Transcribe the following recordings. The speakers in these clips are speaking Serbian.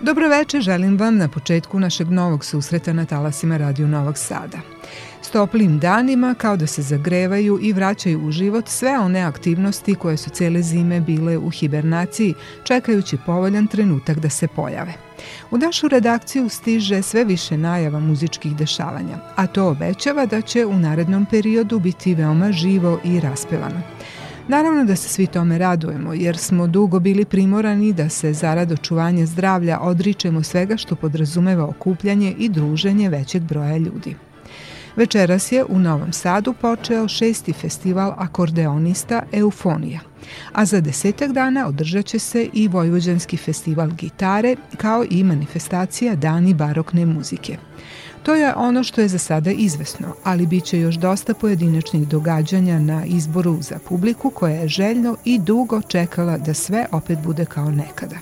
Dobro večer, želim vam na početku našeg novog susreta na talasima Radio Novog Sada. S toplim danima kao da se zagrevaju i vraćaju u život sve one aktivnosti koje su cele zime bile u hibernaciji, čekajući povoljan trenutak da se pojave. U našu redakciju stiže sve više najava muzičkih dešavanja, a to obećava da će u narednom periodu biti veoma živo i raspevano. Naravno da se svi tome radujemo, jer smo dugo bili primorani da se zarad očuvanja zdravlja odričemo svega što podrazumeva okupljanje i druženje većeg broja ljudi. Večeras je u Novom Sadu počeo šesti festival akordeonista Eufonija, a za desetak dana održat će se i Vojvođanski festival gitare kao i manifestacija Dani barokne muzike – To je ono što je za sada izvesno, ali bit će još dosta pojedinačnih događanja na izboru za publiku koja je željno i dugo čekala da sve opet bude kao nekada.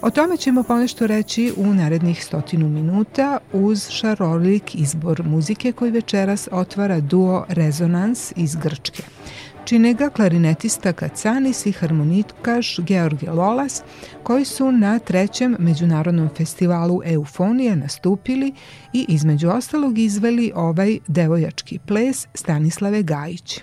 O tome ćemo ponešto reći u narednih stotinu minuta uz šarolik izbor muzike koji večeras otvara duo Rezonans iz Grčke. Čine ga klarinetista Kacanis i harmonikaš George Lolas, koji su na trećem međunarodnom festivalu Eufonije nastupili i između ostalog izveli ovaj devojački ples Stanislave Gajić.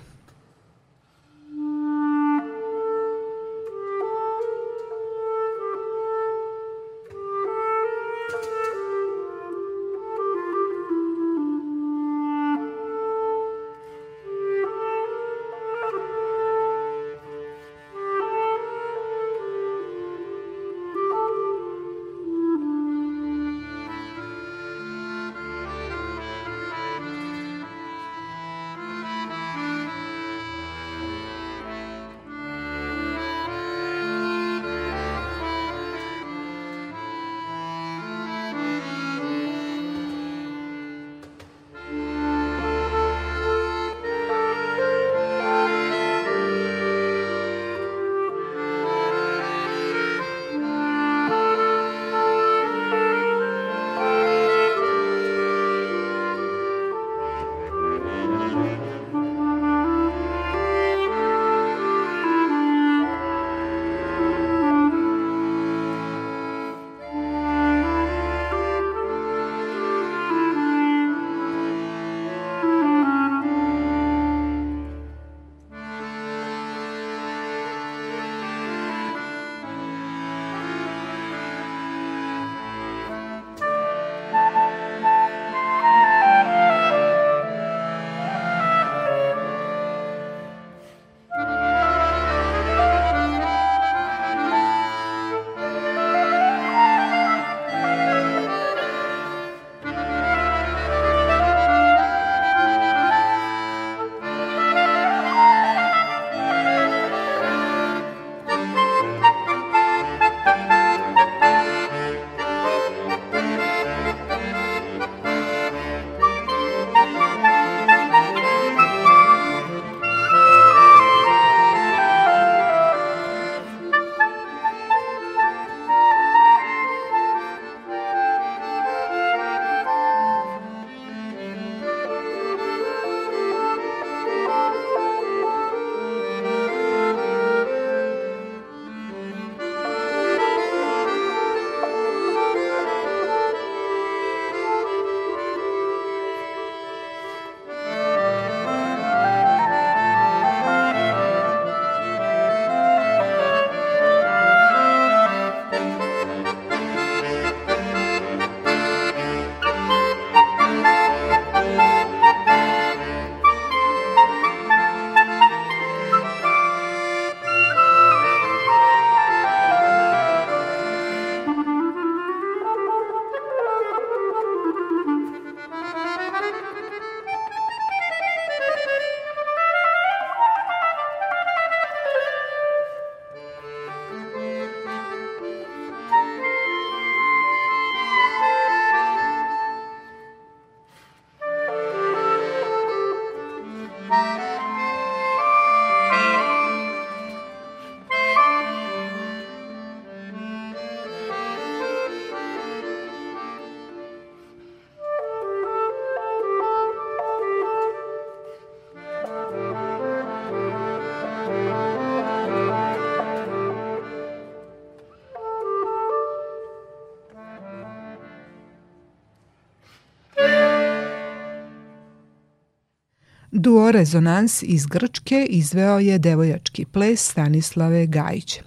Duo Rezonans iz Grčke izveo je devojački ples Stanislave Gajić.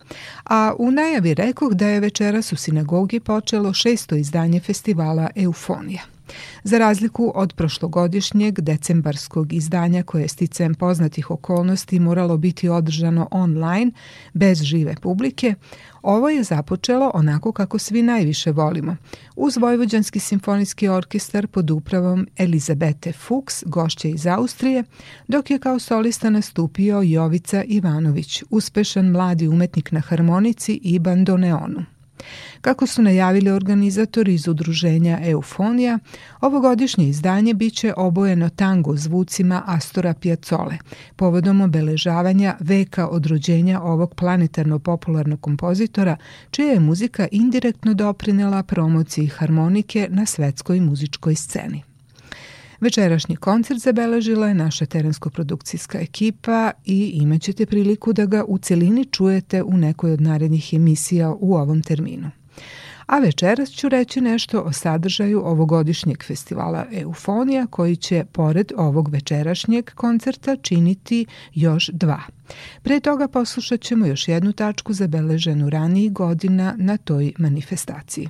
A u najavi rekoh da je večeras u sinagogi počelo šesto izdanje festivala Eufonija. Za razliku od prošlogodišnjeg decembarskog izdanja koje je sticam poznatih okolnosti moralo biti održano online, bez žive publike, ovo je započelo onako kako svi najviše volimo, uz Vojvođanski simfonijski orkestar pod upravom Elizabete Fuchs, gošće iz Austrije, dok je kao solista nastupio Jovica Ivanović, uspešan mladi umetnik na harmonici i bandoneonu. Kako su najavili organizatori iz udruženja Eufonija, ovogodišnje izdanje biće obojeno tango zvucima Astora Piazzole, povodom obeležavanja veka od rođenja ovog planetarno popularnog kompozitora, čija je muzika indirektno doprinela promociji harmonike na svetskoj muzičkoj sceni. Večerašnji koncert zabeležila je naša terensko-produkcijska ekipa i imaćete priliku da ga u celini čujete u nekoj od narednih emisija u ovom terminu. A večeras ću reći nešto o sadržaju ovogodišnjeg festivala Eufonija koji će pored ovog večerašnjeg koncerta činiti još dva. Pre toga poslušat ćemo još jednu tačku zabeleženu ranijih godina na toj manifestaciji.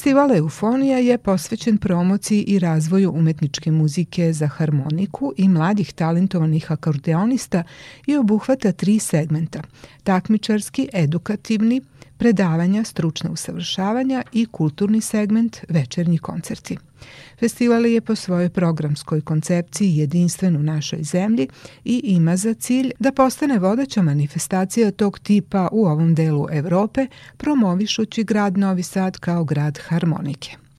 Festival Eufonija je posvećen promociji i razvoju umetničke muzike za harmoniku i mladih talentovanih akordeonista i obuhvata tri segmenta – takmičarski, edukativni, predavanja, stručna usavršavanja i kulturni segment večernji koncerti. Festival je po svojoj programskoj koncepciji jedinstven u našoj zemlji i ima za cilj da postane vodeća manifestacija tog tipa u ovom delu Evrope, promovišući grad Novi Sad kao grad harmonike.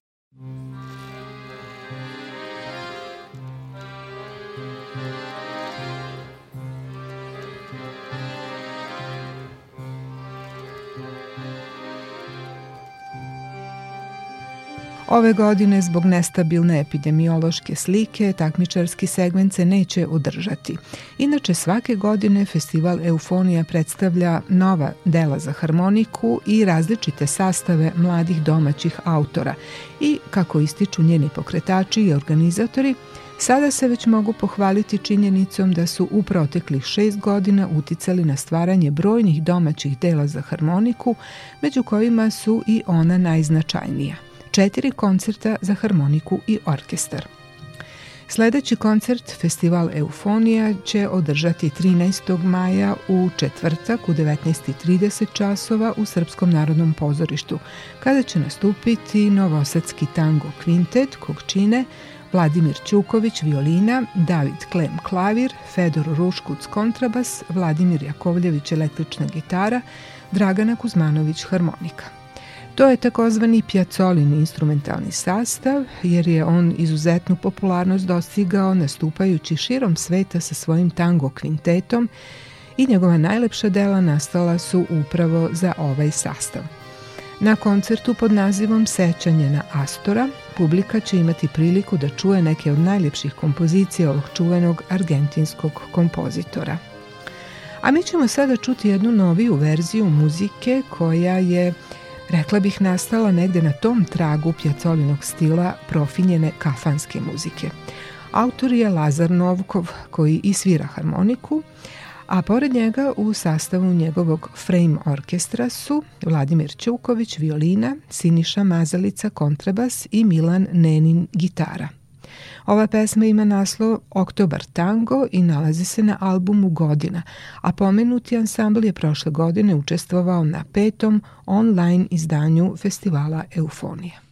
Ove godine zbog nestabilne epidemiološke slike takmičarski segment se neće održati. Inače svake godine festival Eufonija predstavlja nova dela za harmoniku i različite sastave mladih domaćih autora i, kako ističu njeni pokretači i organizatori, Sada se već mogu pohvaliti činjenicom da su u proteklih šest godina uticali na stvaranje brojnih domaćih dela za harmoniku, među kojima su i ona najznačajnija – četiri koncerta za harmoniku i orkestar. Sledeći koncert Festival Eufonija će održati 13. maja u četvrtak u 19.30 časova u Srpskom narodnom pozorištu, kada će nastupiti Novosadski tango kvintet kog čine Vladimir Ćuković violina, David Klem klavir, Fedor Ruškuc kontrabas, Vladimir Jakovljević električna gitara, Dragana Kuzmanović harmonika. To je takozvani Piacolin instrumentalni sastav, jer je on izuzetnu popularnost dostigao nastupajući širom sveta sa svojim tango kvintetom i njegova najlepša dela nastala su upravo za ovaj sastav. Na koncertu pod nazivom Sećanje na Astora publika će imati priliku da čuje neke od najljepših kompozicija ovog čuvenog argentinskog kompozitora. A mi ćemo sada čuti jednu noviju verziju muzike koja je rekla bih nastala negde na tom tragu pjacolinog stila profinjene kafanske muzike. Autor je Lazar Novkov koji i svira harmoniku, a pored njega u sastavu njegovog frame orkestra su Vladimir Ćuković violina, Siniša Mazalica kontrabas i Milan Nenin gitara – Ova pesma ima naslov Oktobar tango i nalazi se na albumu Godina, a pomenuti ansambl je prošle godine učestvovao na petom online izdanju festivala Eufonija.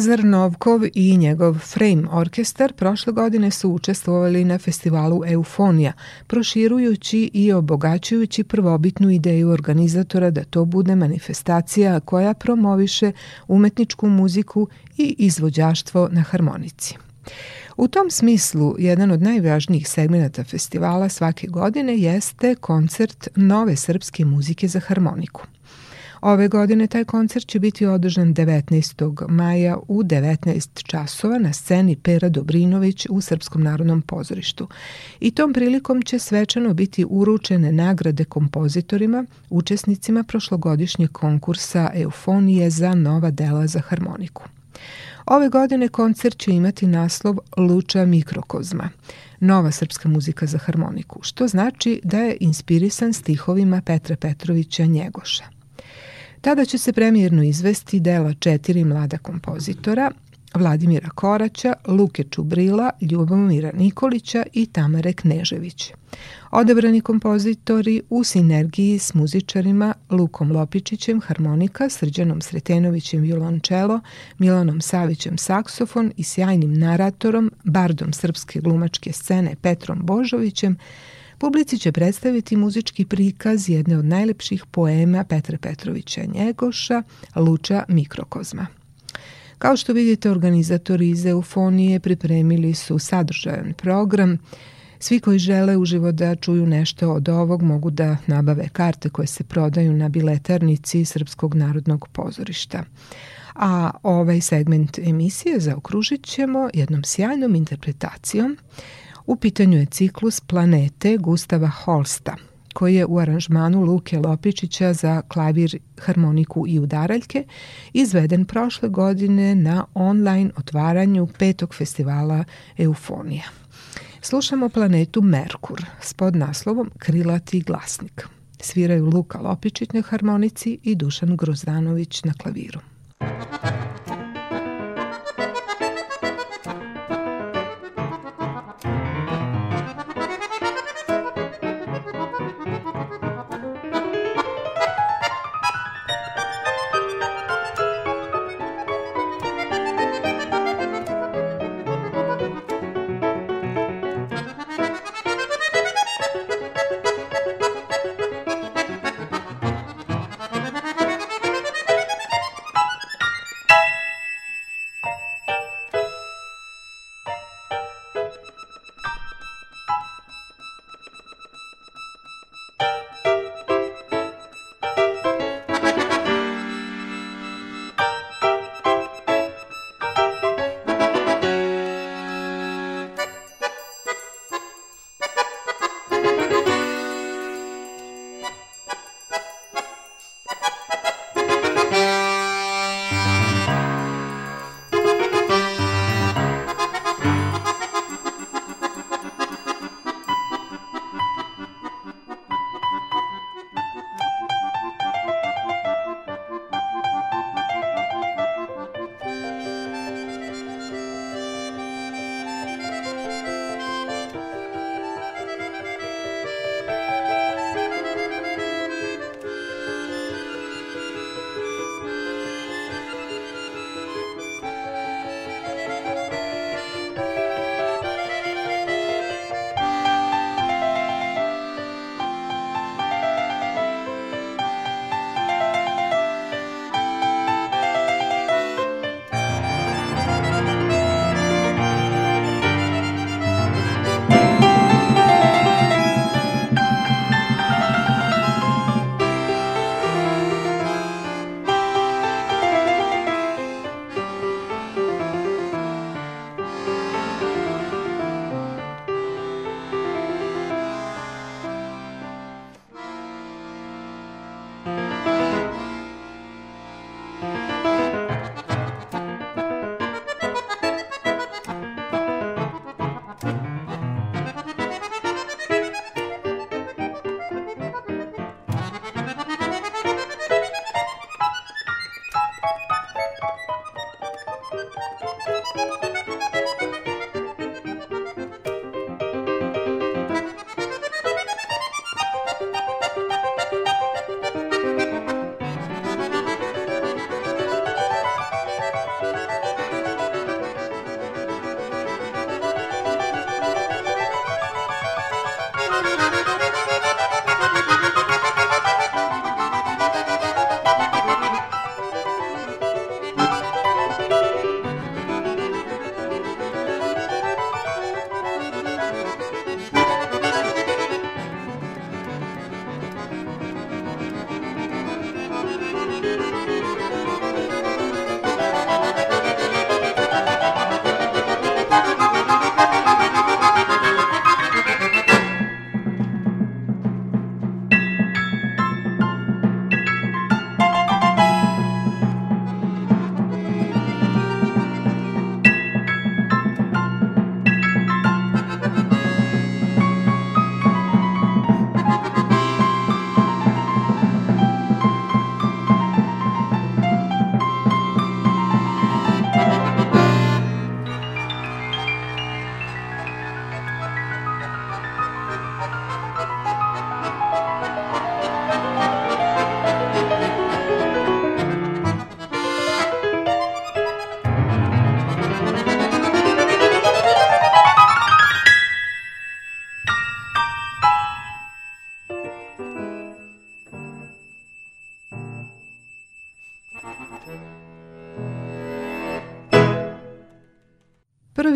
Lazar Novkov i njegov Frame orkestar prošle godine su učestvovali na festivalu Eufonija, proširujući i obogaćujući prvobitnu ideju organizatora da to bude manifestacija koja promoviše umetničku muziku i izvođaštvo na harmonici. U tom smislu, jedan od najvažnijih segmenta festivala svake godine jeste koncert nove srpske muzike za harmoniku – Ove godine taj koncert će biti održan 19. maja u 19 časova na sceni Pera Dobrinović u Srpskom narodnom pozorištu. I tom prilikom će svečano biti uručene nagrade kompozitorima, učesnicima prošlogodišnjeg konkursa Eufonije za nova dela za harmoniku. Ove godine koncert će imati naslov Luča mikrokozma, nova srpska muzika za harmoniku, što znači da je inspirisan stihovima Petra Petrovića Njegoša. Tada će se premijerno izvesti dela četiri mlada kompozitora, Vladimira Koraća, Luke Čubrila, Ljubomira Nikolića i Tamare Knežević. Odabrani kompozitori u sinergiji s muzičarima Lukom Lopičićem harmonika, Srđanom Sretenovićem violončelo, Milanom Savićem saksofon i sjajnim naratorom, bardom srpske glumačke scene Petrom Božovićem, Publici će predstaviti muzički prikaz jedne od najlepših poema Petra Petrovića Njegoša, Luča Mikrokozma. Kao što vidite, organizatori iz Eufonije pripremili su sadržajan program. Svi koji žele uživo da čuju nešto od ovog mogu da nabave karte koje se prodaju na biletarnici Srpskog narodnog pozorišta. A ovaj segment emisije zaokružit ćemo jednom sjajnom interpretacijom U pitanju je ciklus Planete Gustava Holsta, koji je u aranžmanu Luke Lopičića za klavir, harmoniku i udaraljke izveden prošle godine na online otvaranju petog festivala Eufonija. Slušamo planetu Merkur s podnaslovom Krilati glasnik. Sviraju Luka Lopičić na harmonici i Dušan Grozdanović na klaviru.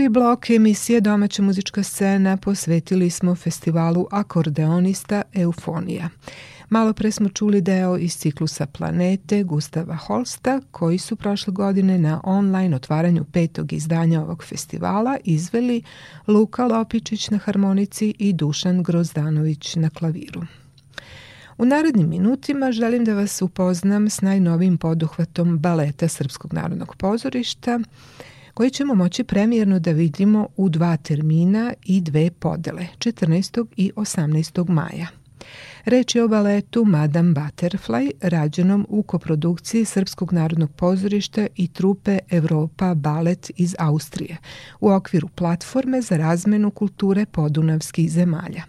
Prvi blok emisije Domaća muzička scena posvetili smo festivalu akordeonista Eufonija. Malo pre smo čuli deo iz ciklusa Planete Gustava Holsta, koji su prošle godine na online otvaranju petog izdanja ovog festivala izveli Luka Lopičić na harmonici i Dušan Grozdanović na klaviru. U narednim minutima želim da vas upoznam s najnovim poduhvatom baleta Srpskog narodnog pozorišta, koji ćemo moći premijerno da vidimo u dva termina i dve podele, 14. i 18. maja. Reč je o baletu Madame Butterfly, rađenom u koprodukciji Srpskog narodnog pozorišta i trupe Evropa Balet iz Austrije, u okviru platforme za razmenu kulture podunavskih zemalja.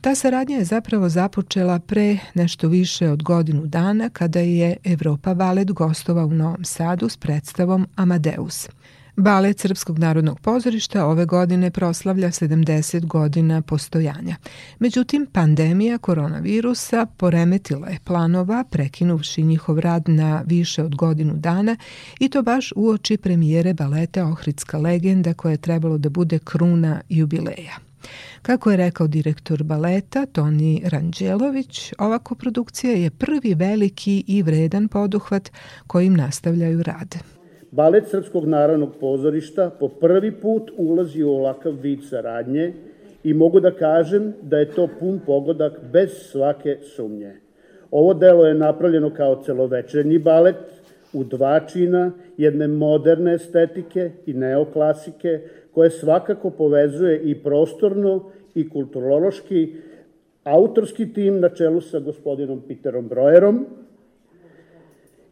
Ta saradnja je zapravo započela pre nešto više od godinu dana kada je Evropa Balet gostova u Novom Sadu s predstavom Amadeus – Balet Srpskog narodnog pozorišta ove godine proslavlja 70 godina postojanja. Međutim, pandemija koronavirusa poremetila je planova, prekinuvši njihov rad na više od godinu dana i to baš uoči premijere baleta Ohridska legenda koja je trebalo da bude kruna jubileja. Kako je rekao direktor baleta Toni Ranđelović, ova koprodukcija je prvi veliki i vredan poduhvat kojim nastavljaju rad. Balet Srpskog narodnog pozorišta po prvi put ulazi u ovakav vid saradnje i mogu da kažem da je to pun pogodak bez svake sumnje. Ovo delo je napravljeno kao celovečernji balet u dva čina jedne moderne estetike i neoklasike koje svakako povezuje i prostorno i kulturološki autorski tim na čelu sa gospodinom Peterom Brojerom,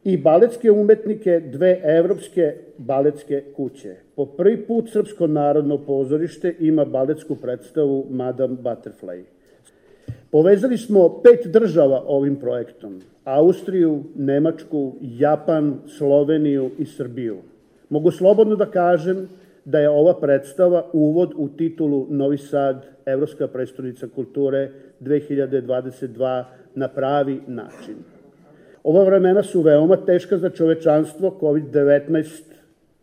i baletske umetnike dve evropske baletske kuće. Po prvi put Srpsko narodno pozorište ima baletsku predstavu Madame Butterfly. Povezali smo pet država ovim projektom. Austriju, Nemačku, Japan, Sloveniju i Srbiju. Mogu slobodno da kažem da je ova predstava uvod u titulu Novi Sad, Evropska predstavnica kulture 2022 na pravi način. Ova vremena su veoma teška za čovečanstvo. COVID-19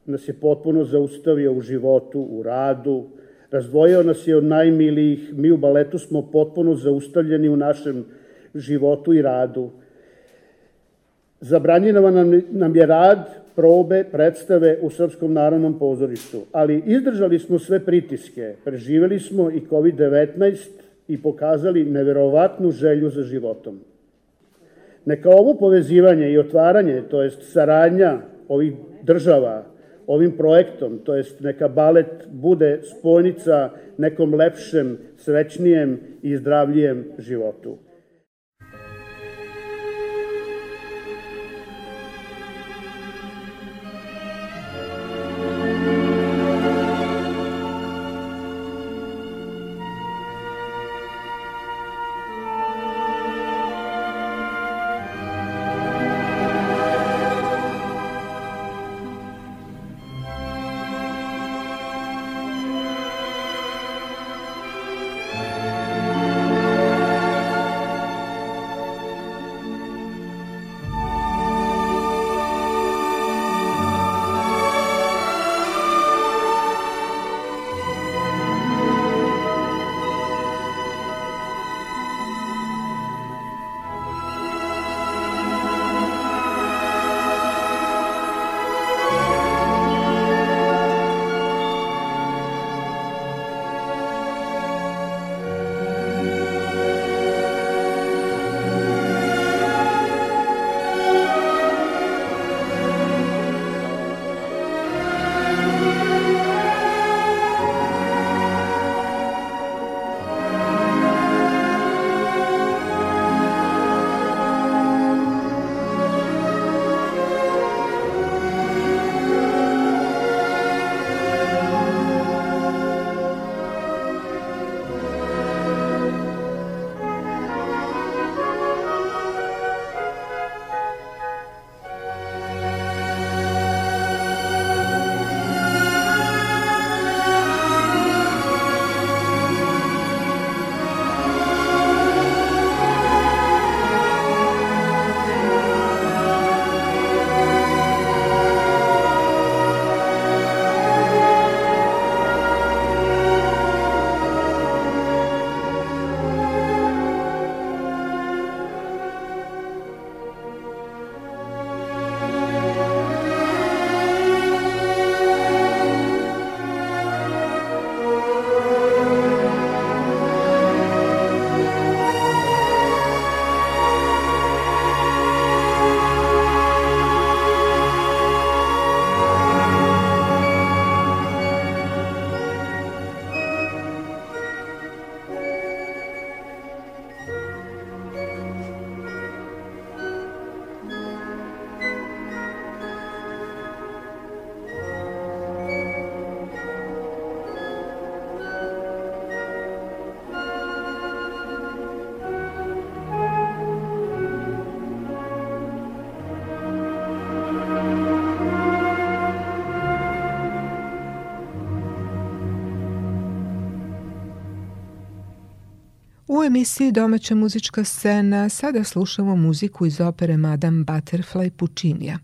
nas je potpuno zaustavio u životu, u radu, razdvojio nas je od najmilijih. Mi u baletu smo potpuno zaustavljeni u našem životu i radu. Zabranjeno nam, nam je rad, probe, predstave u Srpskom narodnom pozorištu, ali izdržali smo sve pritiske, preživeli smo i COVID-19 i pokazali neverovatnu želju za životom. Neka ovo povezivanje i otvaranje, to jest saradnja ovih država ovim projektom, to jest neka balet bude spojnica nekom lepšem, srećnijem i zdravljijem životu. Emisiji Domaća muzička scena sada slušamo muziku iz opere Madame Butterfly Pučinija,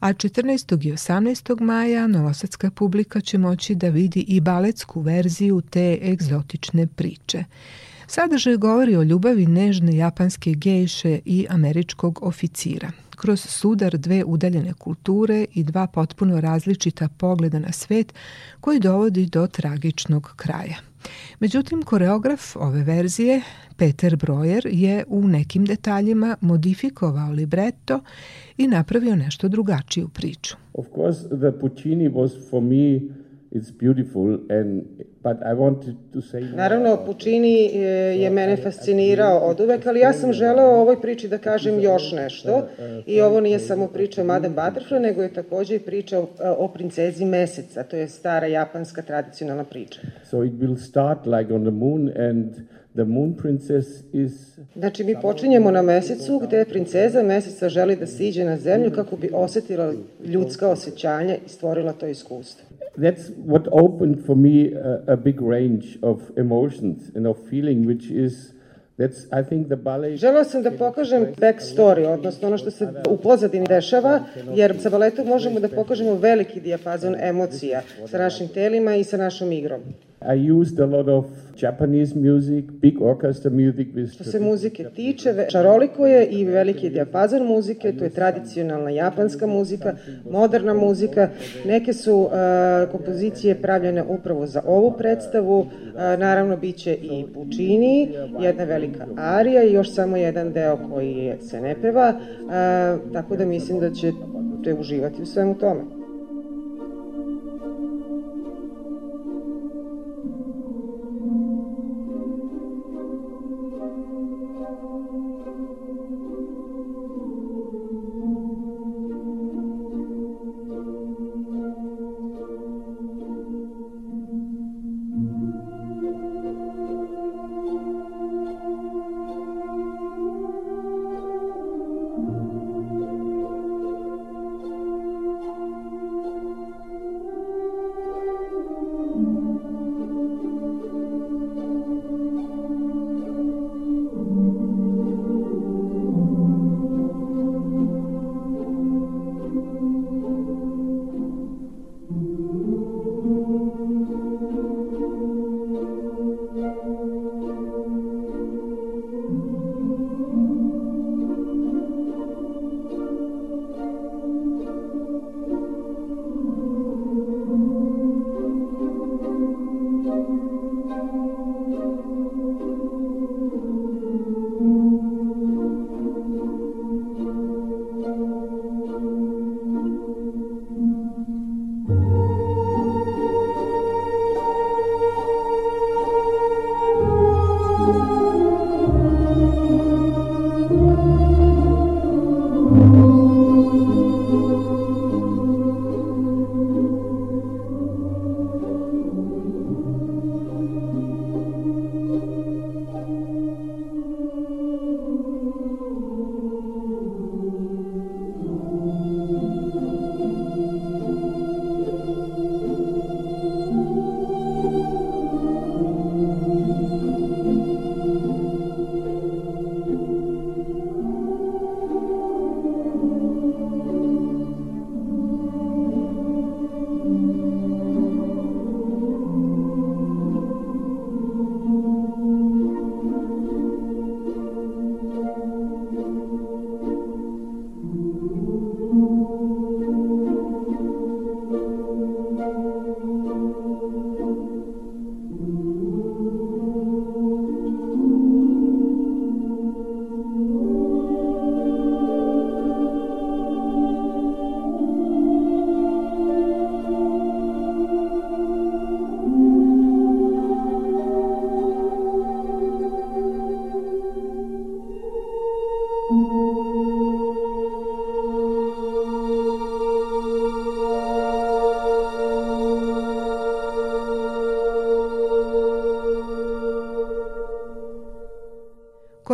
a 14. i 18. maja novosadska publika će moći da vidi i baletsku verziju te egzotične priče. Sadržaj govori o ljubavi nežne japanske gejše i američkog oficira. Kroz sudar dve udaljene kulture i dva potpuno različita pogleda na svet koji dovodi do tragičnog kraja. Međutim, koreograf ove verzije, Peter Brojer, je u nekim detaljima modifikovao libretto i napravio nešto drugačiju priču. Of course, the Puccini was for me it's beautiful and but I wanted to say Naravno Puccini e, je mene fascinirao od uvek, ali ja sam želeo o ovoj priči da kažem još nešto. i ovo nije samo priča o Madame Butterfly, nego je takođe i priča o, o princezi meseca, to je stara japanska tradicionalna priča. So it will start like on the moon and The Moon Princess is... Znači, mi počinjemo na mesecu gde princeza meseca želi da siđe na zemlju kako bi osetila ljudska osjećanja i stvorila to iskustvo. That's what opened for me a, a big range of emotions and of feeling, which is. Želeo sam da pokažem backstory, odnosno ono što se u pozadini dešava, jer sa baletom možemo da pokažemo veliki dijapazon emocija sa našim telima i sa našom igrom. I used a lot of Japanese music, big orchestra music with... Što se muzike tiče, šaroliko je i veliki dijapazon muzike, to je tradicionalna japanska muzika, moderna muzika. Neke su uh, kompozicije pravljene upravo za ovu predstavu, uh, naravno biće i Puccini, jedna velika arija i još samo jedan deo koji se ne peva, uh, tako da mislim da ćete uživati u svemu tome.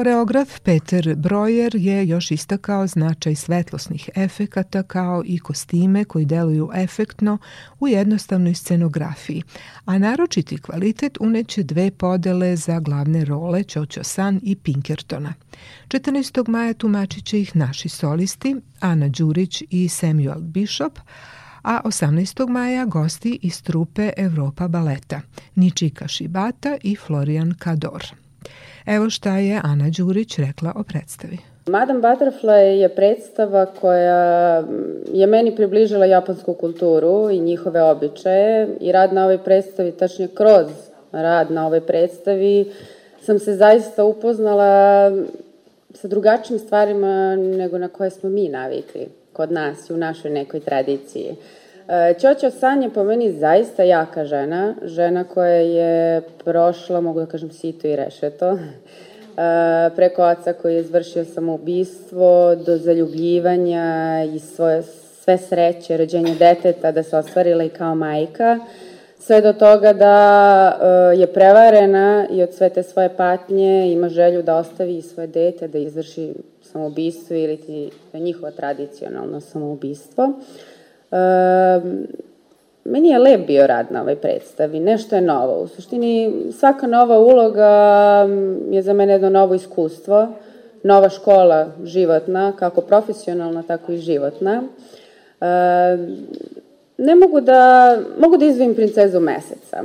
Koreograf Peter Brojer je još istakao značaj svetlosnih efekata kao i kostime koji deluju efektno u jednostavnoj scenografiji, a naročiti kvalitet uneće dve podele za glavne role Ćoćo San i Pinkertona. 14. maja tumačit će ih naši solisti Ana Đurić i Samuel Bishop, a 18. maja gosti iz trupe Evropa baleta Ničika Šibata i Florian Kador. Evo šta je Ana Đurić rekla o predstavi. Madame Butterfly je predstava koja je meni približila japansku kulturu i njihove običaje i rad na ovoj predstavi, tačnije kroz rad na ovoj predstavi, sam se zaista upoznala sa drugačijim stvarima nego na koje smo mi navikli kod nas i u našoj nekoj tradiciji. Ćoćo San je po meni zaista jaka žena, žena koja je prošla, mogu da kažem, sito i rešeto, preko oca koji je izvršio samoubistvo, do zaljubljivanja i svoje, sve sreće, rođenja deteta, da se ostvarila i kao majka, sve do toga da je prevarena i od sve te svoje patnje ima želju da ostavi svoje dete, da izvrši samoubistvo ili ti, da tradicionalno samoubistvo. Uh, meni je lep bio rad na ovoj predstavi, nešto je novo. U suštini, svaka nova uloga je za mene jedno novo iskustvo, nova škola životna, kako profesionalna, tako i životna. ne mogu da, mogu da izvim princezu meseca.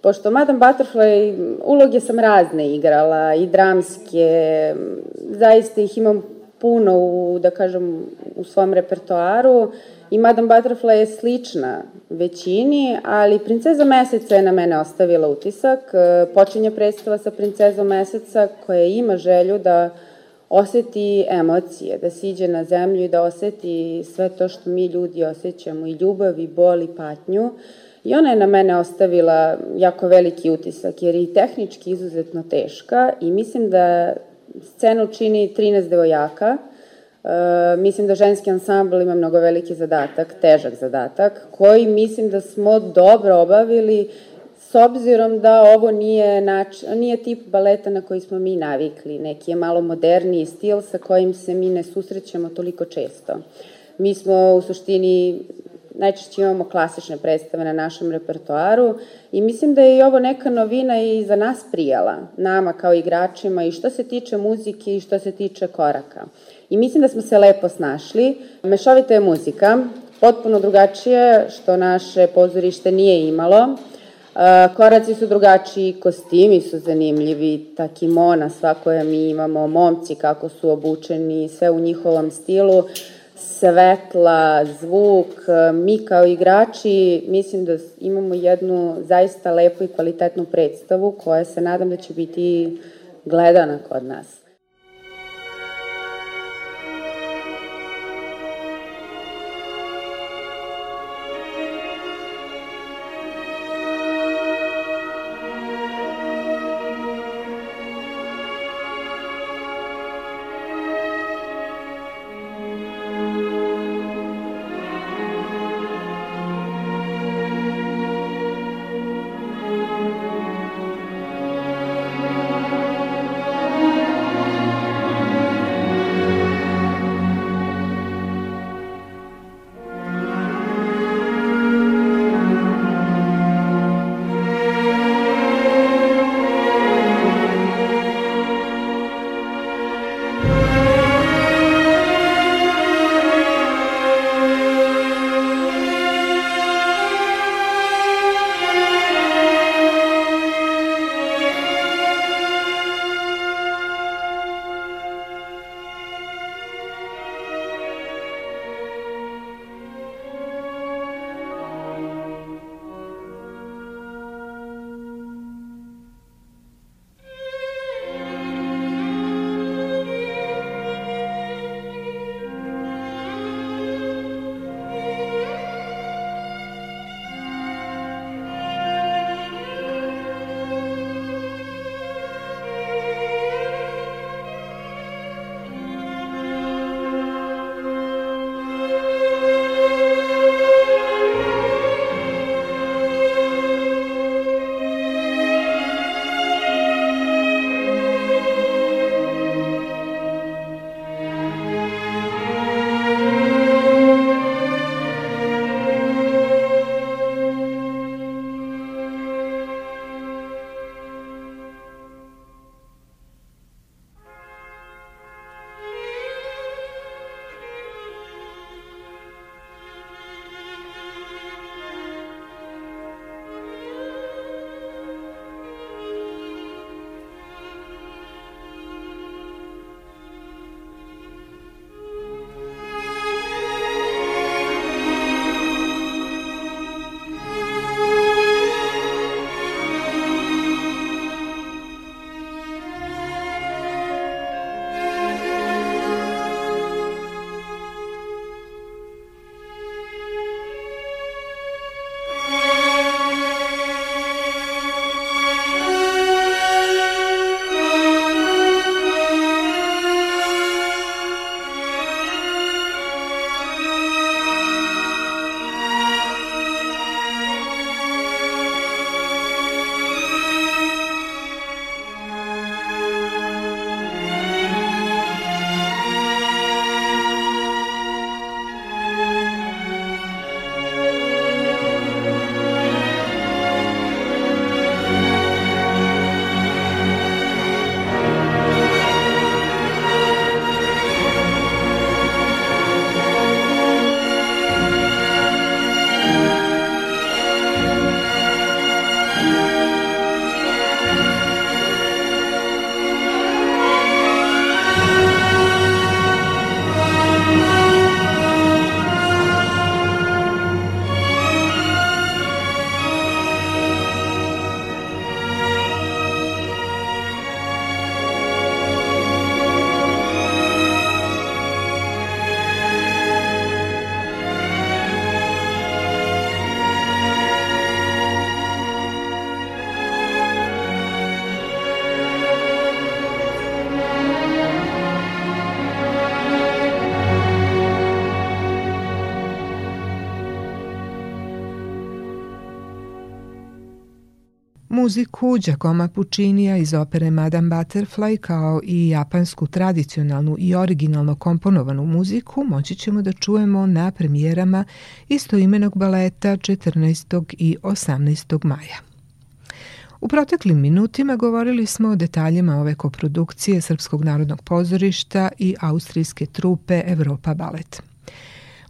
Pošto Madame Butterfly, uloge sam razne igrala, i dramske, zaista ih imam puno u, da kažem, u svom repertoaru i Madame Butterfly je slična većini, ali Princeza Meseca je na mene ostavila utisak. E, počinje predstava sa Princezom Meseca koja ima želju da oseti emocije, da siđe na zemlju i da oseti sve to što mi ljudi osjećamo, i ljubav, i bol, i patnju. I ona je na mene ostavila jako veliki utisak, jer je i tehnički izuzetno teška i mislim da scenu čini 13 devojaka, E, mislim da ženski ansambl ima mnogo veliki zadatak, težak zadatak, koji mislim da smo dobro obavili s obzirom da ovo nije, nač, nije tip baleta na koji smo mi navikli. Neki je malo moderniji stil sa kojim se mi ne susrećemo toliko često. Mi smo u suštini najčešće imamo klasične predstave na našem repertoaru i mislim da je i ovo neka novina i za nas prijala, nama kao igračima i što se tiče muzike i što se tiče koraka. I mislim da smo se lepo snašli. Mešovita je muzika, potpuno drugačije, što naše pozorište nije imalo. Koraci su drugačiji, kostimi su zanimljivi, ta kimona sva koja mi imamo, momci kako su obučeni, sve u njihovom stilu, svetla, zvuk, mi kao igrači mislim da imamo jednu zaista lepu i kvalitetnu predstavu koja se nadam da će biti gledana kod nas. Muziku Giacomo Puccinija iz opere Madame Butterfly kao i japansku tradicionalnu i originalno komponovanu muziku moći ćemo da čujemo na premijerama istoimenog baleta 14. i 18. maja. U proteklim minutima govorili smo o detaljima ove koprodukcije Srpskog narodnog pozorišta i austrijske trupe Evropa Balet.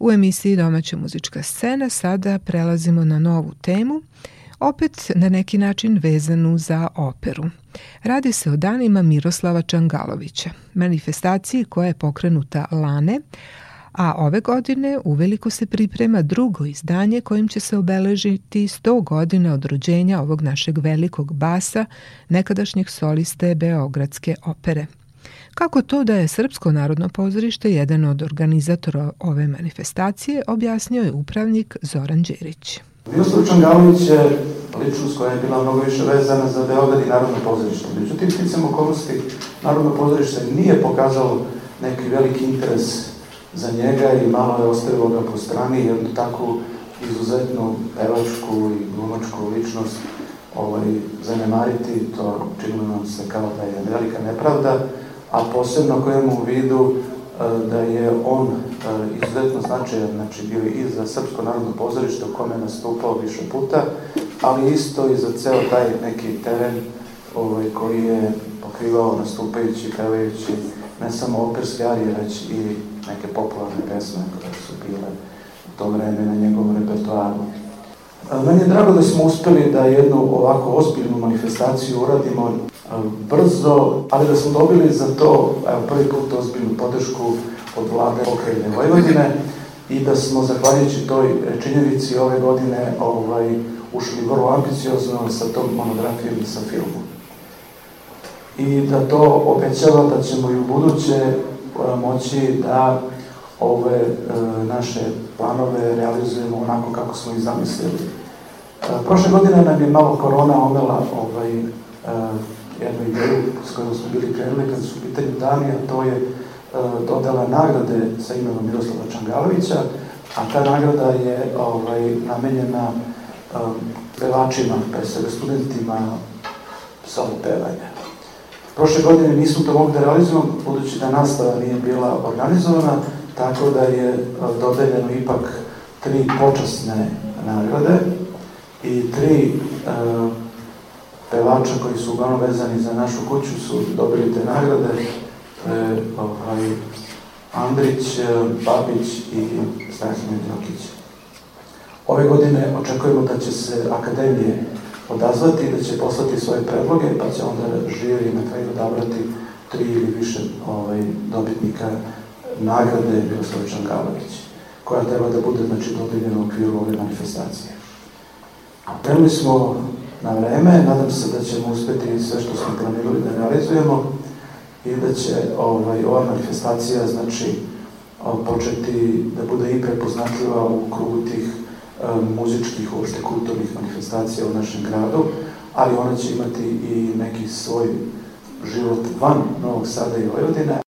U emisiji Domaća muzička scena sada prelazimo na novu temu – opet na neki način vezanu za operu. Radi se o danima Miroslava Čangalovića, manifestaciji koja je pokrenuta lane, a ove godine uveliko se priprema drugo izdanje kojim će se obeležiti 100 godina od rođenja ovog našeg velikog basa, nekadašnjeg soliste Beogradske opere. Kako to da je Srpsko narodno pozorište jedan od organizatora ove manifestacije, objasnio je upravnik Zoran Đerić. Miroslav Čangalović je ličnost koja je bila mnogo više vezana za Beograd i Narodno pozorište. Međutim, sticam okolnosti, Narodno pozorište nije pokazalo neki veliki interes za njega i malo je ostavilo ga po strani, jednu takvu izuzetnu pevačku i glumačku ličnost ovaj, zanemariti, to činilo nam se kao da je velika nepravda, a posebno kojemu u vidu da je on izuzetno značajan, znači bio i za Srpsko narodno pozorište u kome je nastupao više puta, ali isto i za ceo taj neki teren ovaj, koji je pokrivao nastupajući, pevajući ne samo operske arije, već i neke popularne pesme koje su bile u to vreme na njegovom repertoaru. Meni je drago da smo uspeli da jednu ovako ozbiljnu manifestaciju uradimo brzo, ali da smo dobili za to evo, prvi put ozbiljnu podršku od vlade pokrajine Vojvodine i da smo, zahvaljujući toj činjenici, ove godine ovaj, ušli vrlo ambiciozno sa tom monografijom i sa filmom. I da to obećava da ćemo i u buduće moći da ove e, naše planove realizujemo onako kako smo ih zamislili. E, prošle godine nam je malo korona omela ovaj, e, jednu ideju s kojom smo bili krenuli kad su u pitanju dani, a to je e, dodala nagrade sa imenom Miroslava Čangalovića, a ta nagrada je ovaj, namenjena e, pevačima, pre svega studentima solo pevanja. Prošle godine nismo to mogli da realizujemo, budući da nastava nije bila organizovana, tako da je e, dodeljeno ipak tri počasne nagrade i tri uh, pevača koji su uglavnom vezani za našu kuću su dobili te nagrade. E, ovaj, Andrić, e, Babić i Strahimir Đokić. Ove godine očekujemo da će se akademije odazvati, da će poslati svoje predloge, pa će onda žiri na kraju odabrati tri ili više ovaj, dobitnika nagrade Miroslava Čangalović, koja treba da bude znači, dodeljena u okviru ove manifestacije. Krenuli smo na vreme. Nadam se da ćemo uspeti sve što smo planirali da realizujemo i da će ovaj, ova manifestacija znači, početi da bude i prepoznatljiva u krugu tih muzičkih, uopšte kulturnih manifestacija u našem gradu, ali ona će imati i neki svoj život van Novog Sada i Vojvodine,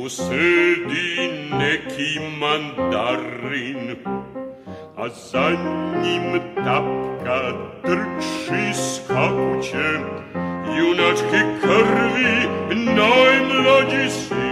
Hüseyin mandarin A za nim tapka drczy z kakucie Junaczki krwi, noj mlodzisy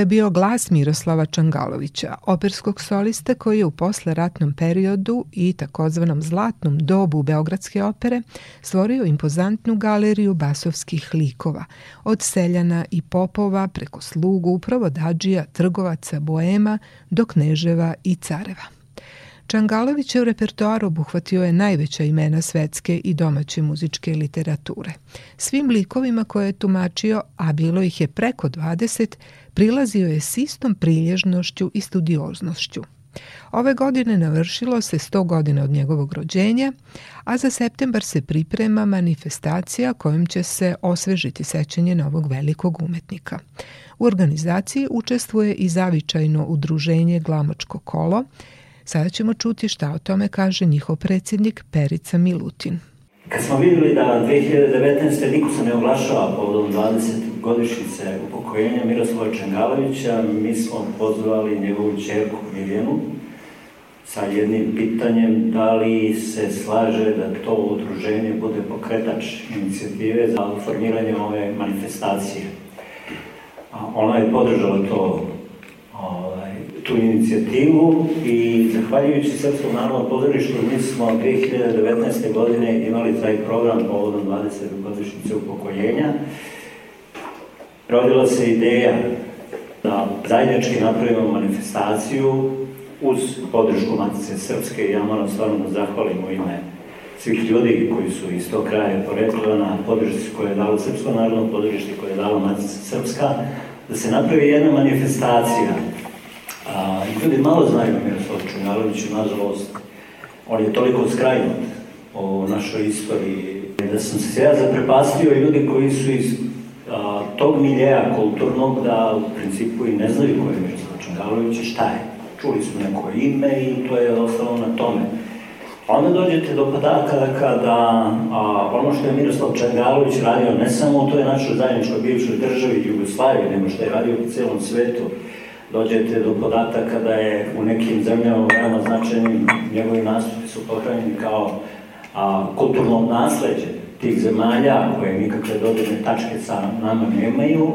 je bio glas Miroslava Čangalovića, operskog soliste koji je u posleratnom periodu i takozvanom zlatnom dobu Beogradske opere stvorio impozantnu galeriju basovskih likova, od seljana i popova preko slugu, provodađija, trgovaca, boema do kneževa i careva. Čangalovićev repertoar obuhvatio je najveća imena svetske i domaće muzičke literature. Svim likovima koje je tumačio, a bilo ih je preko 20, prilazio je s istom prilježnošću i studioznošću. Ove godine navršilo se 100 godina od njegovog rođenja, a za septembar se priprema manifestacija kojom će se osvežiti sećanje novog velikog umetnika. U organizaciji učestvuje i zavičajno udruženje Glamočko kolo, Sada ćemo čuti šta o tome kaže njihov predsjednik Perica Milutin. Kad smo videli da 2019. niko se ne oglašava povodom 20 godišnjice upokojenja Miroslava Čengalovića, mi smo pozvali njegovu čerku Mirjanu sa jednim pitanjem da li se slaže da to udruženje bude pokretač inicijative za formiranje ove manifestacije. Ona je podržala to ovaj, tu inicijativu i zahvaljujući Srpskom narodnom pozorištu mi smo 2019. godine imali taj program povodom 20. godišnjice upokoljenja. Rodila se ideja da zajednički napravimo manifestaciju uz podršku Matice Srpske i ja moram stvarno da zahvalim u ime svih ljudi koji su iz tog kraja porekla na podršci koje je dalo Srpsko narodno podržište koje je dalo Matica Srpska, da se napravi jedna manifestacija A, ljudi malo znaju o Miroslavu Čungaloviću, nažalost, on je toliko skrajnut o našoj istoriji, da sam se ja zaprepastio ljudi koji su iz a, tog miljeja kulturnog da u principu i ne znaju ko je Miroslav Čungalović i šta je. Čuli su neko ime i to je ostalo na tome. Onda dođete do podatka kada a, ono što je Miroslav Čangalović radio ne samo u toj našoj zajedničkoj bivšoj državi Jugoslaviji, nego što je radio u celom svetu, dođete do podataka da je u nekim zemljama veoma značajnim njegovi nastupi su pohranjeni kao a, kulturno nasledđe tih zemalja koje nikakve dodirne tačke sa nama nemaju,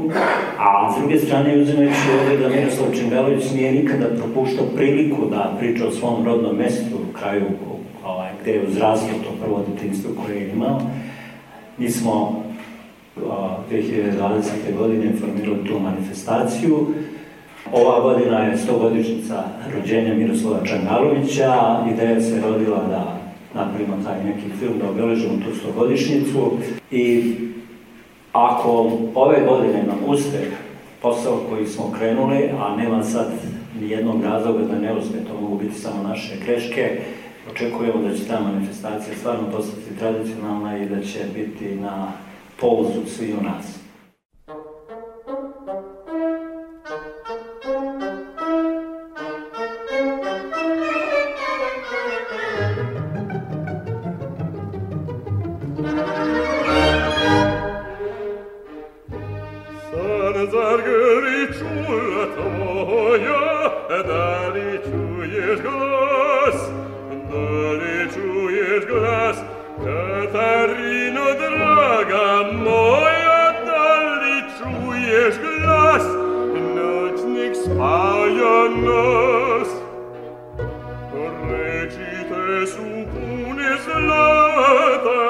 a s druge strane uzimajući ovdje da Miroslav Čingalović nije nikada propuštao priliku da priča o svom rodnom mestu, u kraju ovaj, gde je uzrastao to prvo detinstvo koje je imao, mi smo 2020. godine formirali tu manifestaciju Ova godina je 100 godišnica rođenja Miroslava Čangalovića. Ideja se rodila da napravimo taj neki film, da obeležimo tu stogodišnjicu i ako ove godine nam uspe posao koji smo krenuli, a nema sad ni jednog razloga da ne uspe, to mogu biti samo naše greške, očekujemo da će ta manifestacija stvarno postati tradicionalna i da će biti na polzu svi u nas. piješ glas, noćnik spaja nas. Reči te su pune zlata,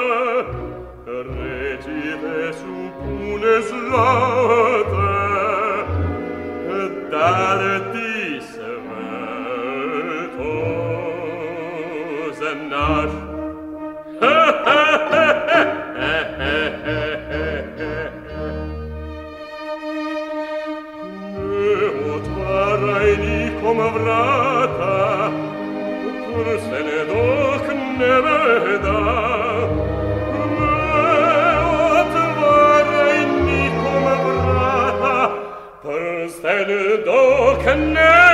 reči te su pune zlata, can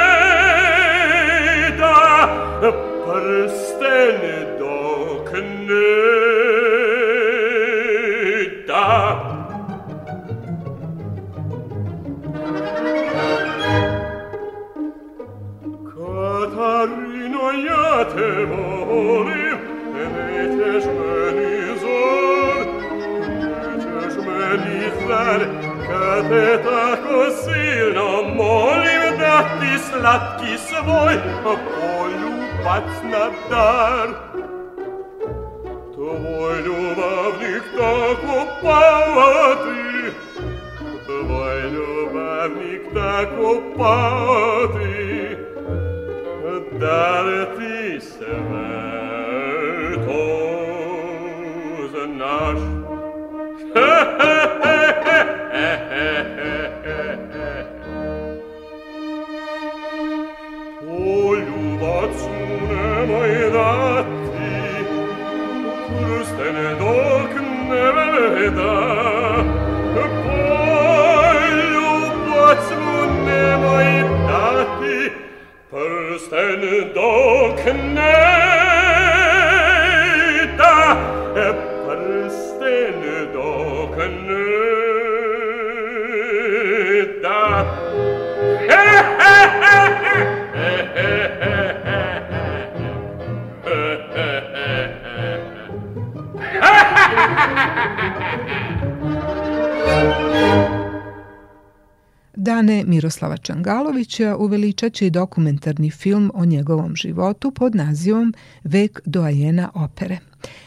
Miroslava Čangalovića uveličat će i dokumentarni film o njegovom životu pod nazivom Vek doajena opere.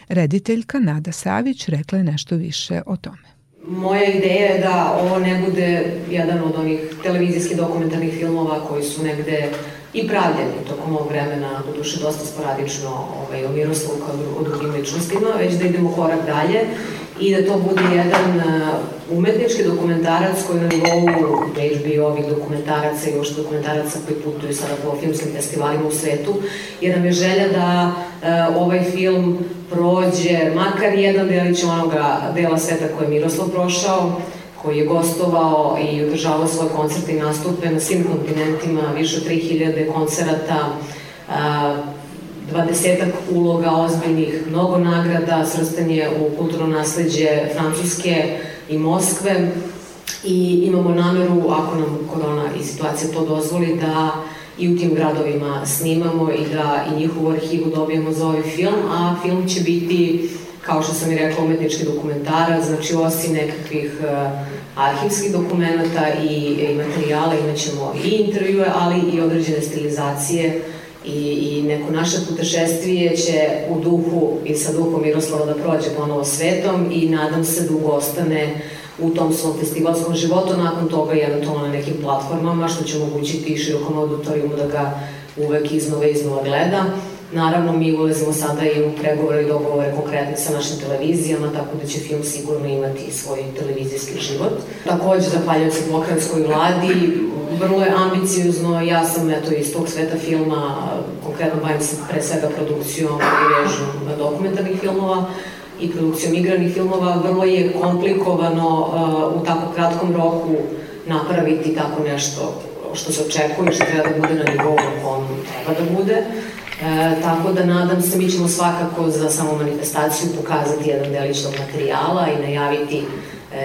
Rediteljka Nada Savić rekla je nešto više o tome. Moja ideja je da ovo ne bude jedan od onih televizijskih dokumentarnih filmova koji su negde i pravljeni tokom ovog vremena, do duše dosta sporadično ovaj, o Miroslavu kao o drugim ličnostima, već da idemo korak dalje i da to bude jedan umetnički dokumentarac koji na nivou HBO-ovih dokumentaraca i ošto dokumentaraca koji putuju sada po filmskim festivalima u svetu, jer nam je želja da uh, ovaj film prođe makar jedan delić onoga dela sveta koje je Miroslav prošao, koji je gostovao i održavao svoje koncerte i nastupe na svim kontinentima, više od 3000 koncerata, uh, dvadesetak uloga ozbiljnih, mnogo nagrada, srstan je u kulturno nasledđe Francuske i Moskve. I imamo nameru, ako nam korona i situacija to dozvoli, da i u tim gradovima snimamo i da i njihovu arhivu dobijemo za ovaj film, a film će biti, kao što sam i rekla, umetnički dokumentara, znači osim nekakvih uh, arhivskih dokumenta i, i materijala imaćemo i intervjue, ali i određene stilizacije i, i neko naše putešestvije će u duhu i sa duhom Miroslava da prođe ponovo svetom i nadam se da ugostane u tom svom festivalskom životu, nakon toga i eventualno na nekim platformama, što će omogućiti i širokom auditorijumu da ga uvek iznova iznova gleda. Naravno, mi ulazimo sada i u pregovore i dogovore konkretne sa našim televizijama, tako da će film sigurno imati svoj televizijski život. Takođe, zahvaljujući pokrajinskoj vladi, vrlo je ambiciozno, ja sam eto iz tog sveta filma, konkretno bavim se pre svega produkcijom i režijom dokumentarnih filmova, i produkcijom igranih filmova, vrlo je komplikovano uh, u tako kratkom roku napraviti tako nešto što se očekuje, što treba da bude na nivou kom treba da bude. E, tako da nadam se, mi ćemo svakako za samu manifestaciju pokazati jedan delić tog materijala i najaviti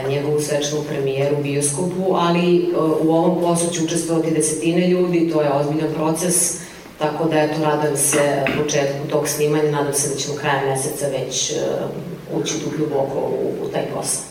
njegovu svečanu premijeru u bioskopu, ali e, u ovom poslu će učestvovati desetine ljudi, to je ozbiljan proces, tako da eto, radujem se početku tog snimanja, nadam se da ćemo krajem meseca već uh, ući tu duboko u, u taj posao.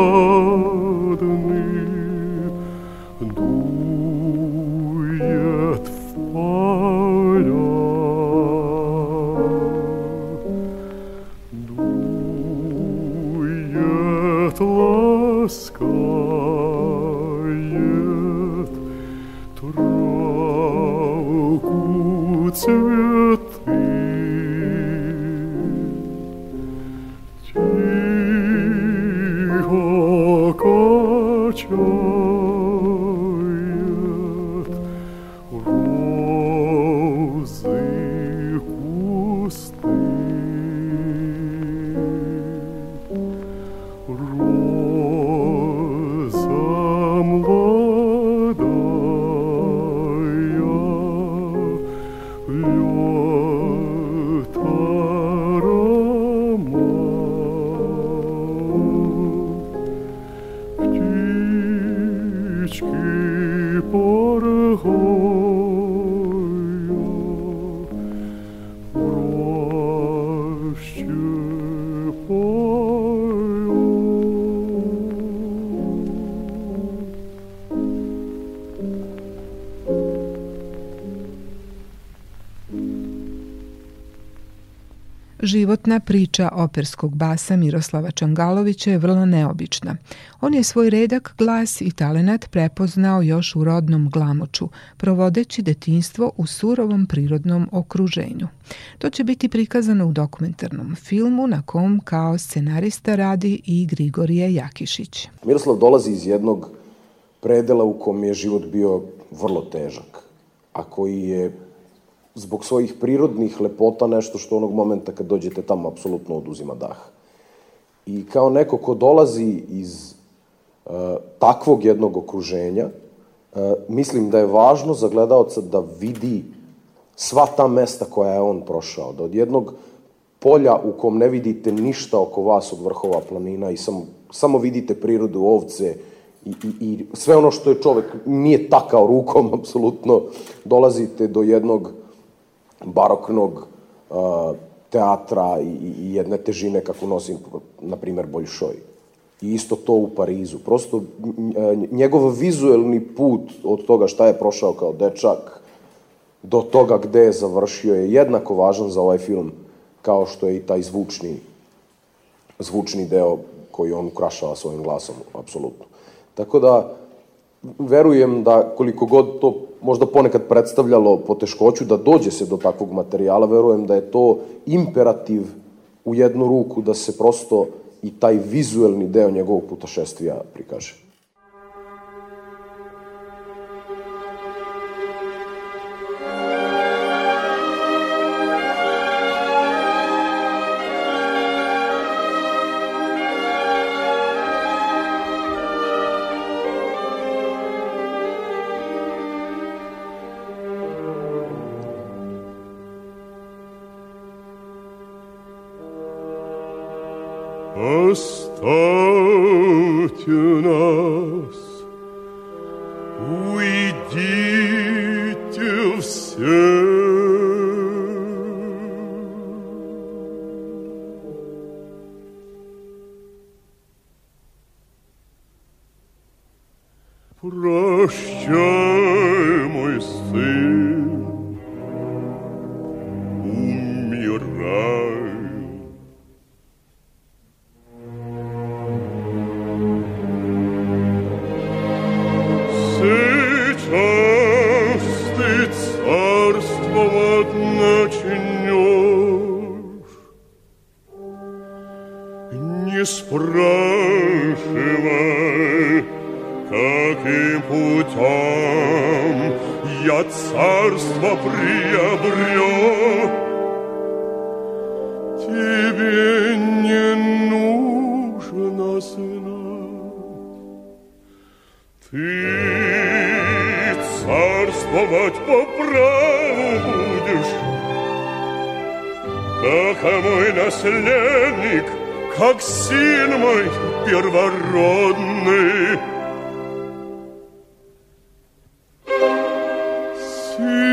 Životna priča operskog basa Miroslava Čangalovića je vrlo neobična. On je svoj redak glas i talenat prepoznao još u rodnom glamoču, provodeći detinstvo u surovom prirodnom okruženju. To će biti prikazano u dokumentarnom filmu na kom kao scenarista radi i Grigorije Jakišić. Miroslav dolazi iz jednog predela u kom je život bio vrlo težak, a koji je zbog svojih prirodnih lepota nešto što onog momenta kad dođete tamo apsolutno oduzima dah. I kao neko ko dolazi iz uh, takvog jednog okruženja, uh, mislim da je važno za gledalca da vidi sva ta mesta koja je on prošao, da od jednog polja u kom ne vidite ništa oko vas od vrhova planina i samo, samo vidite prirodu ovce i, i, i sve ono što je čovek nije takao rukom, apsolutno, dolazite do jednog baroknog uh, teatra i, i jedne težine kako nosim, na primer, Boljšoj. I isto to u Parizu. Prosto njegov vizuelni put od toga šta je prošao kao dečak do toga gde je završio je jednako važan za ovaj film kao što je i taj zvučni zvučni deo koji on ukrašava svojim glasom, apsolutno. Tako da, verujem da koliko god to možda ponekad predstavljalo poteškoću da dođe se do takvog materijala, verujem da je to imperativ u jednu ruku da se prosto i taj vizuelni deo njegovog putešestvija prikaže. see.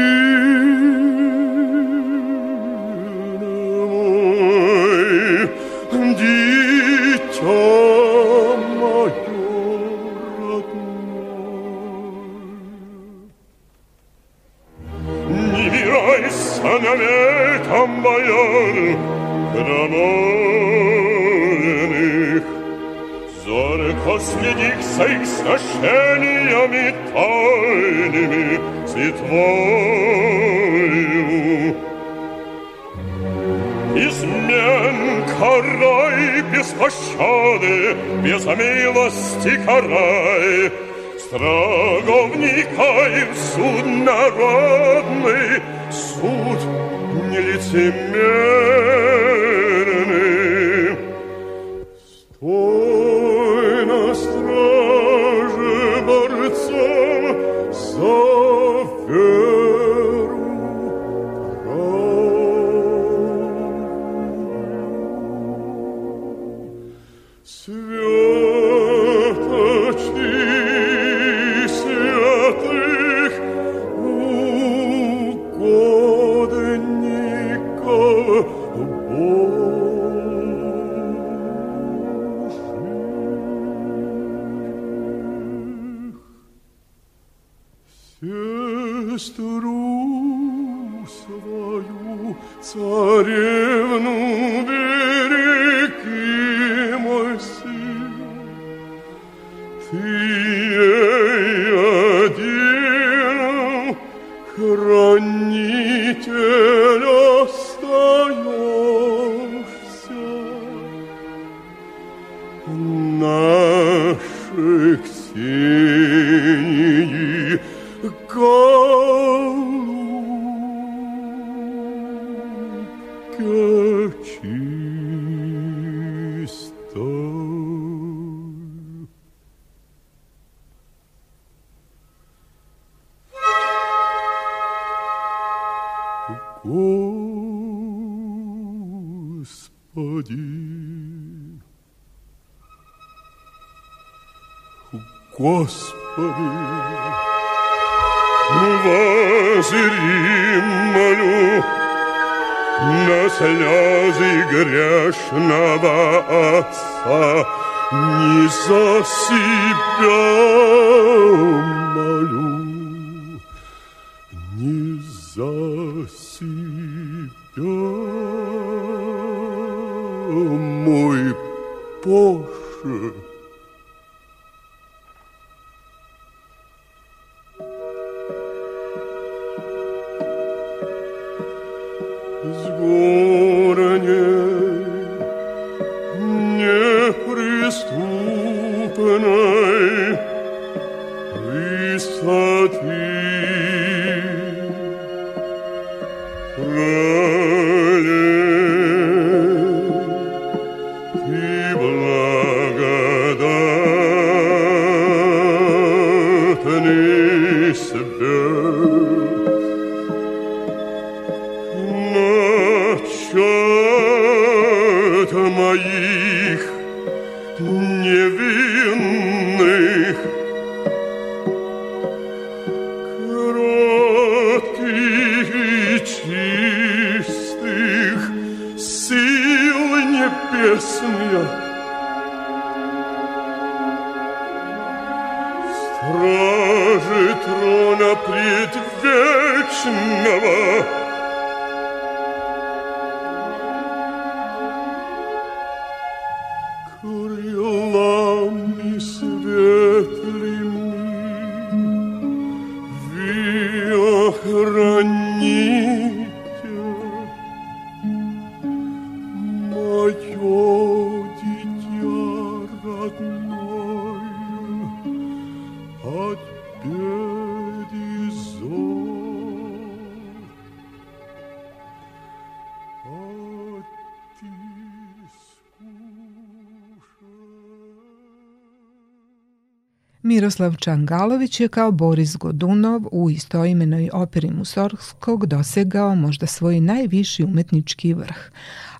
Miroslav Čangalović je kao Boris Godunov u istoimenoj operi Musorskog dosegao možda svoj najviši umetnički vrh.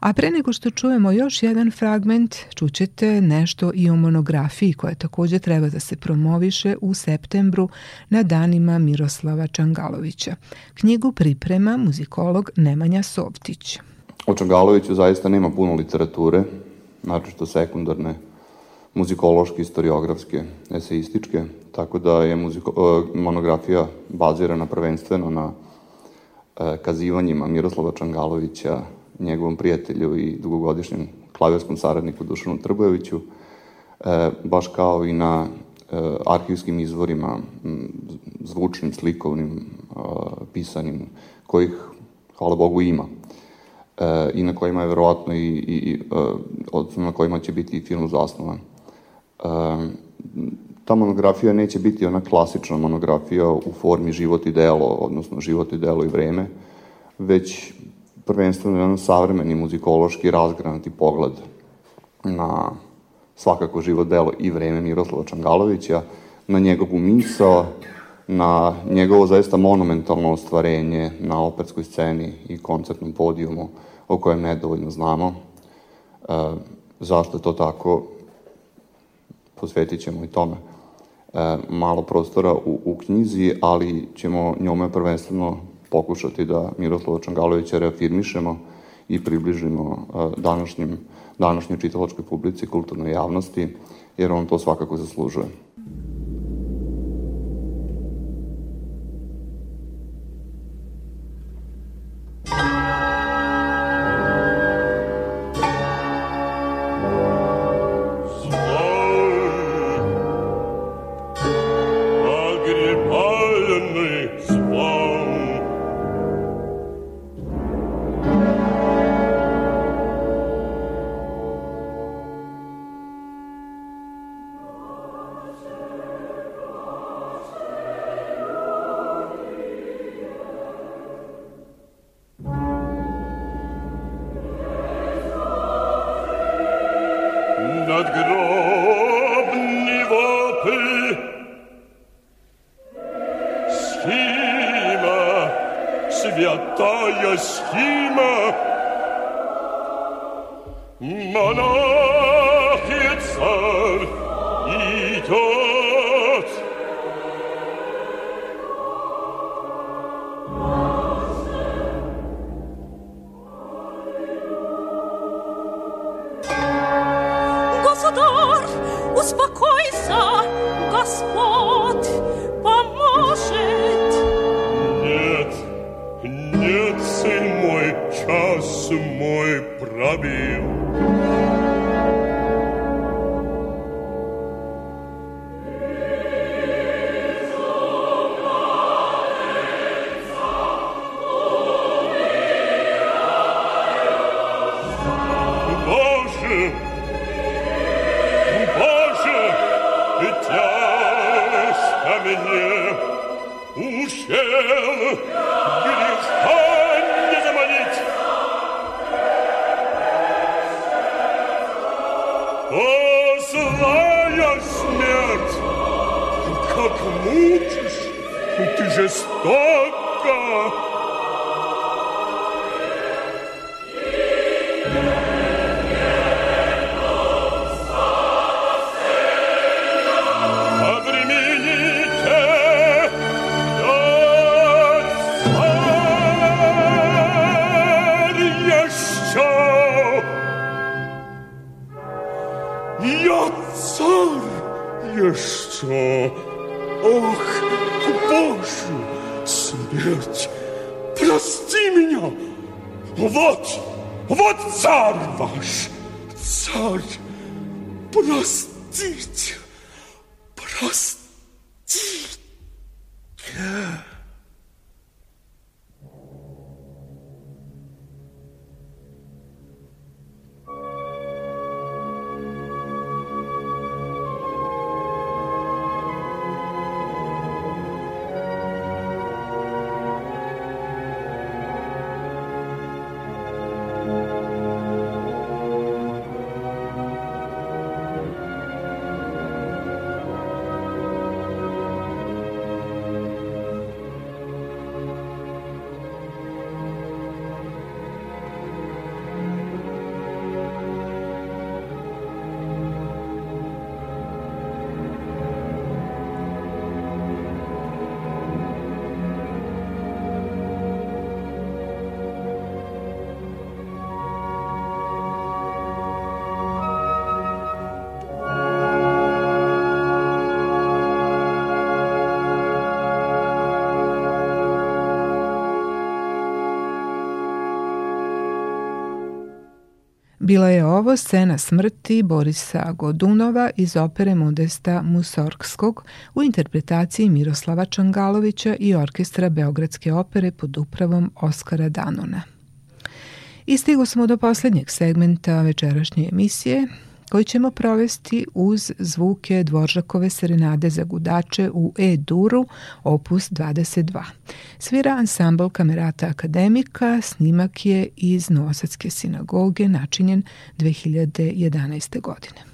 A pre nego što čujemo još jedan fragment, čućete nešto i o monografiji koja takođe treba da se promoviše u septembru na danima Miroslava Čangalovića. Knjigu priprema muzikolog Nemanja Sovtić. O Čangaloviću zaista nema puno literature, što sekundarne muzikološke, istoriografske, eseističke, tako da je muziko, e, monografija bazirana prvenstveno na e, kazivanjima Miroslava Čangalovića, njegovom prijatelju i dugogodišnjem klavirskom saradniku Dušanu Trbojeviću, e, baš kao i na arhivskim izvorima, zvučnim, slikovnim, pisanim, kojih, hvala Bogu, ima i na kojima je verovatno i, i, i na kojima će biti i film zasnovan ta monografija neće biti ona klasična monografija u formi život i delo, odnosno život i delo i vreme, već prvenstveno jedan savremeni muzikološki razgranati pogled na svakako život, delo i vreme Miroslava Čangalovića, na njegovu misao, na njegovo zaista monumentalno ostvarenje na operskoj sceni i koncertnom podijumu o kojem nedovoljno znamo. E, zašto je to tako? Posvetit ćemo i tome e, malo prostora u, u knjizi, ali ćemo njome prvenstveno pokušati da Miroslava Čangalovića reafirmišemo i približimo e, današnjim, današnjoj čitalačkoj publici, kulturnoj javnosti, jer on to svakako zaslužuje. Bila je ovo scena smrti Borisa Godunova iz opere Modesta Musorgskog u interpretaciji Miroslava Čangalovića i orkestra Beogradske opere pod upravom Oskara Danona. I stigo smo do poslednjeg segmenta večerašnje emisije, koji ćemo provesti uz zvuke Dvoržakove serenade za gudače u E-duru, opus 22. Svira ansambl Kamerata Akademika, snimak je iz Novosadske sinagoge, načinjen 2011. godine.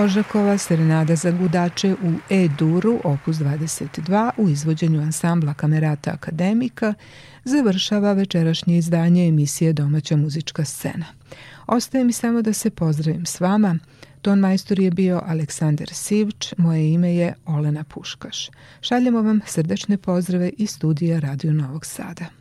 Dvožakova serenada za gudače u E-duru, opus 22, u izvođenju ansambla Kamerata Akademika, završava večerašnje izdanje emisije Domaća muzička scena. Ostaje mi samo da se pozdravim s vama. Ton majstor je bio Aleksandar Sivč, moje ime je Olena Puškaš. Šaljemo vam srdečne pozdrave iz studija Radio Novog Sada.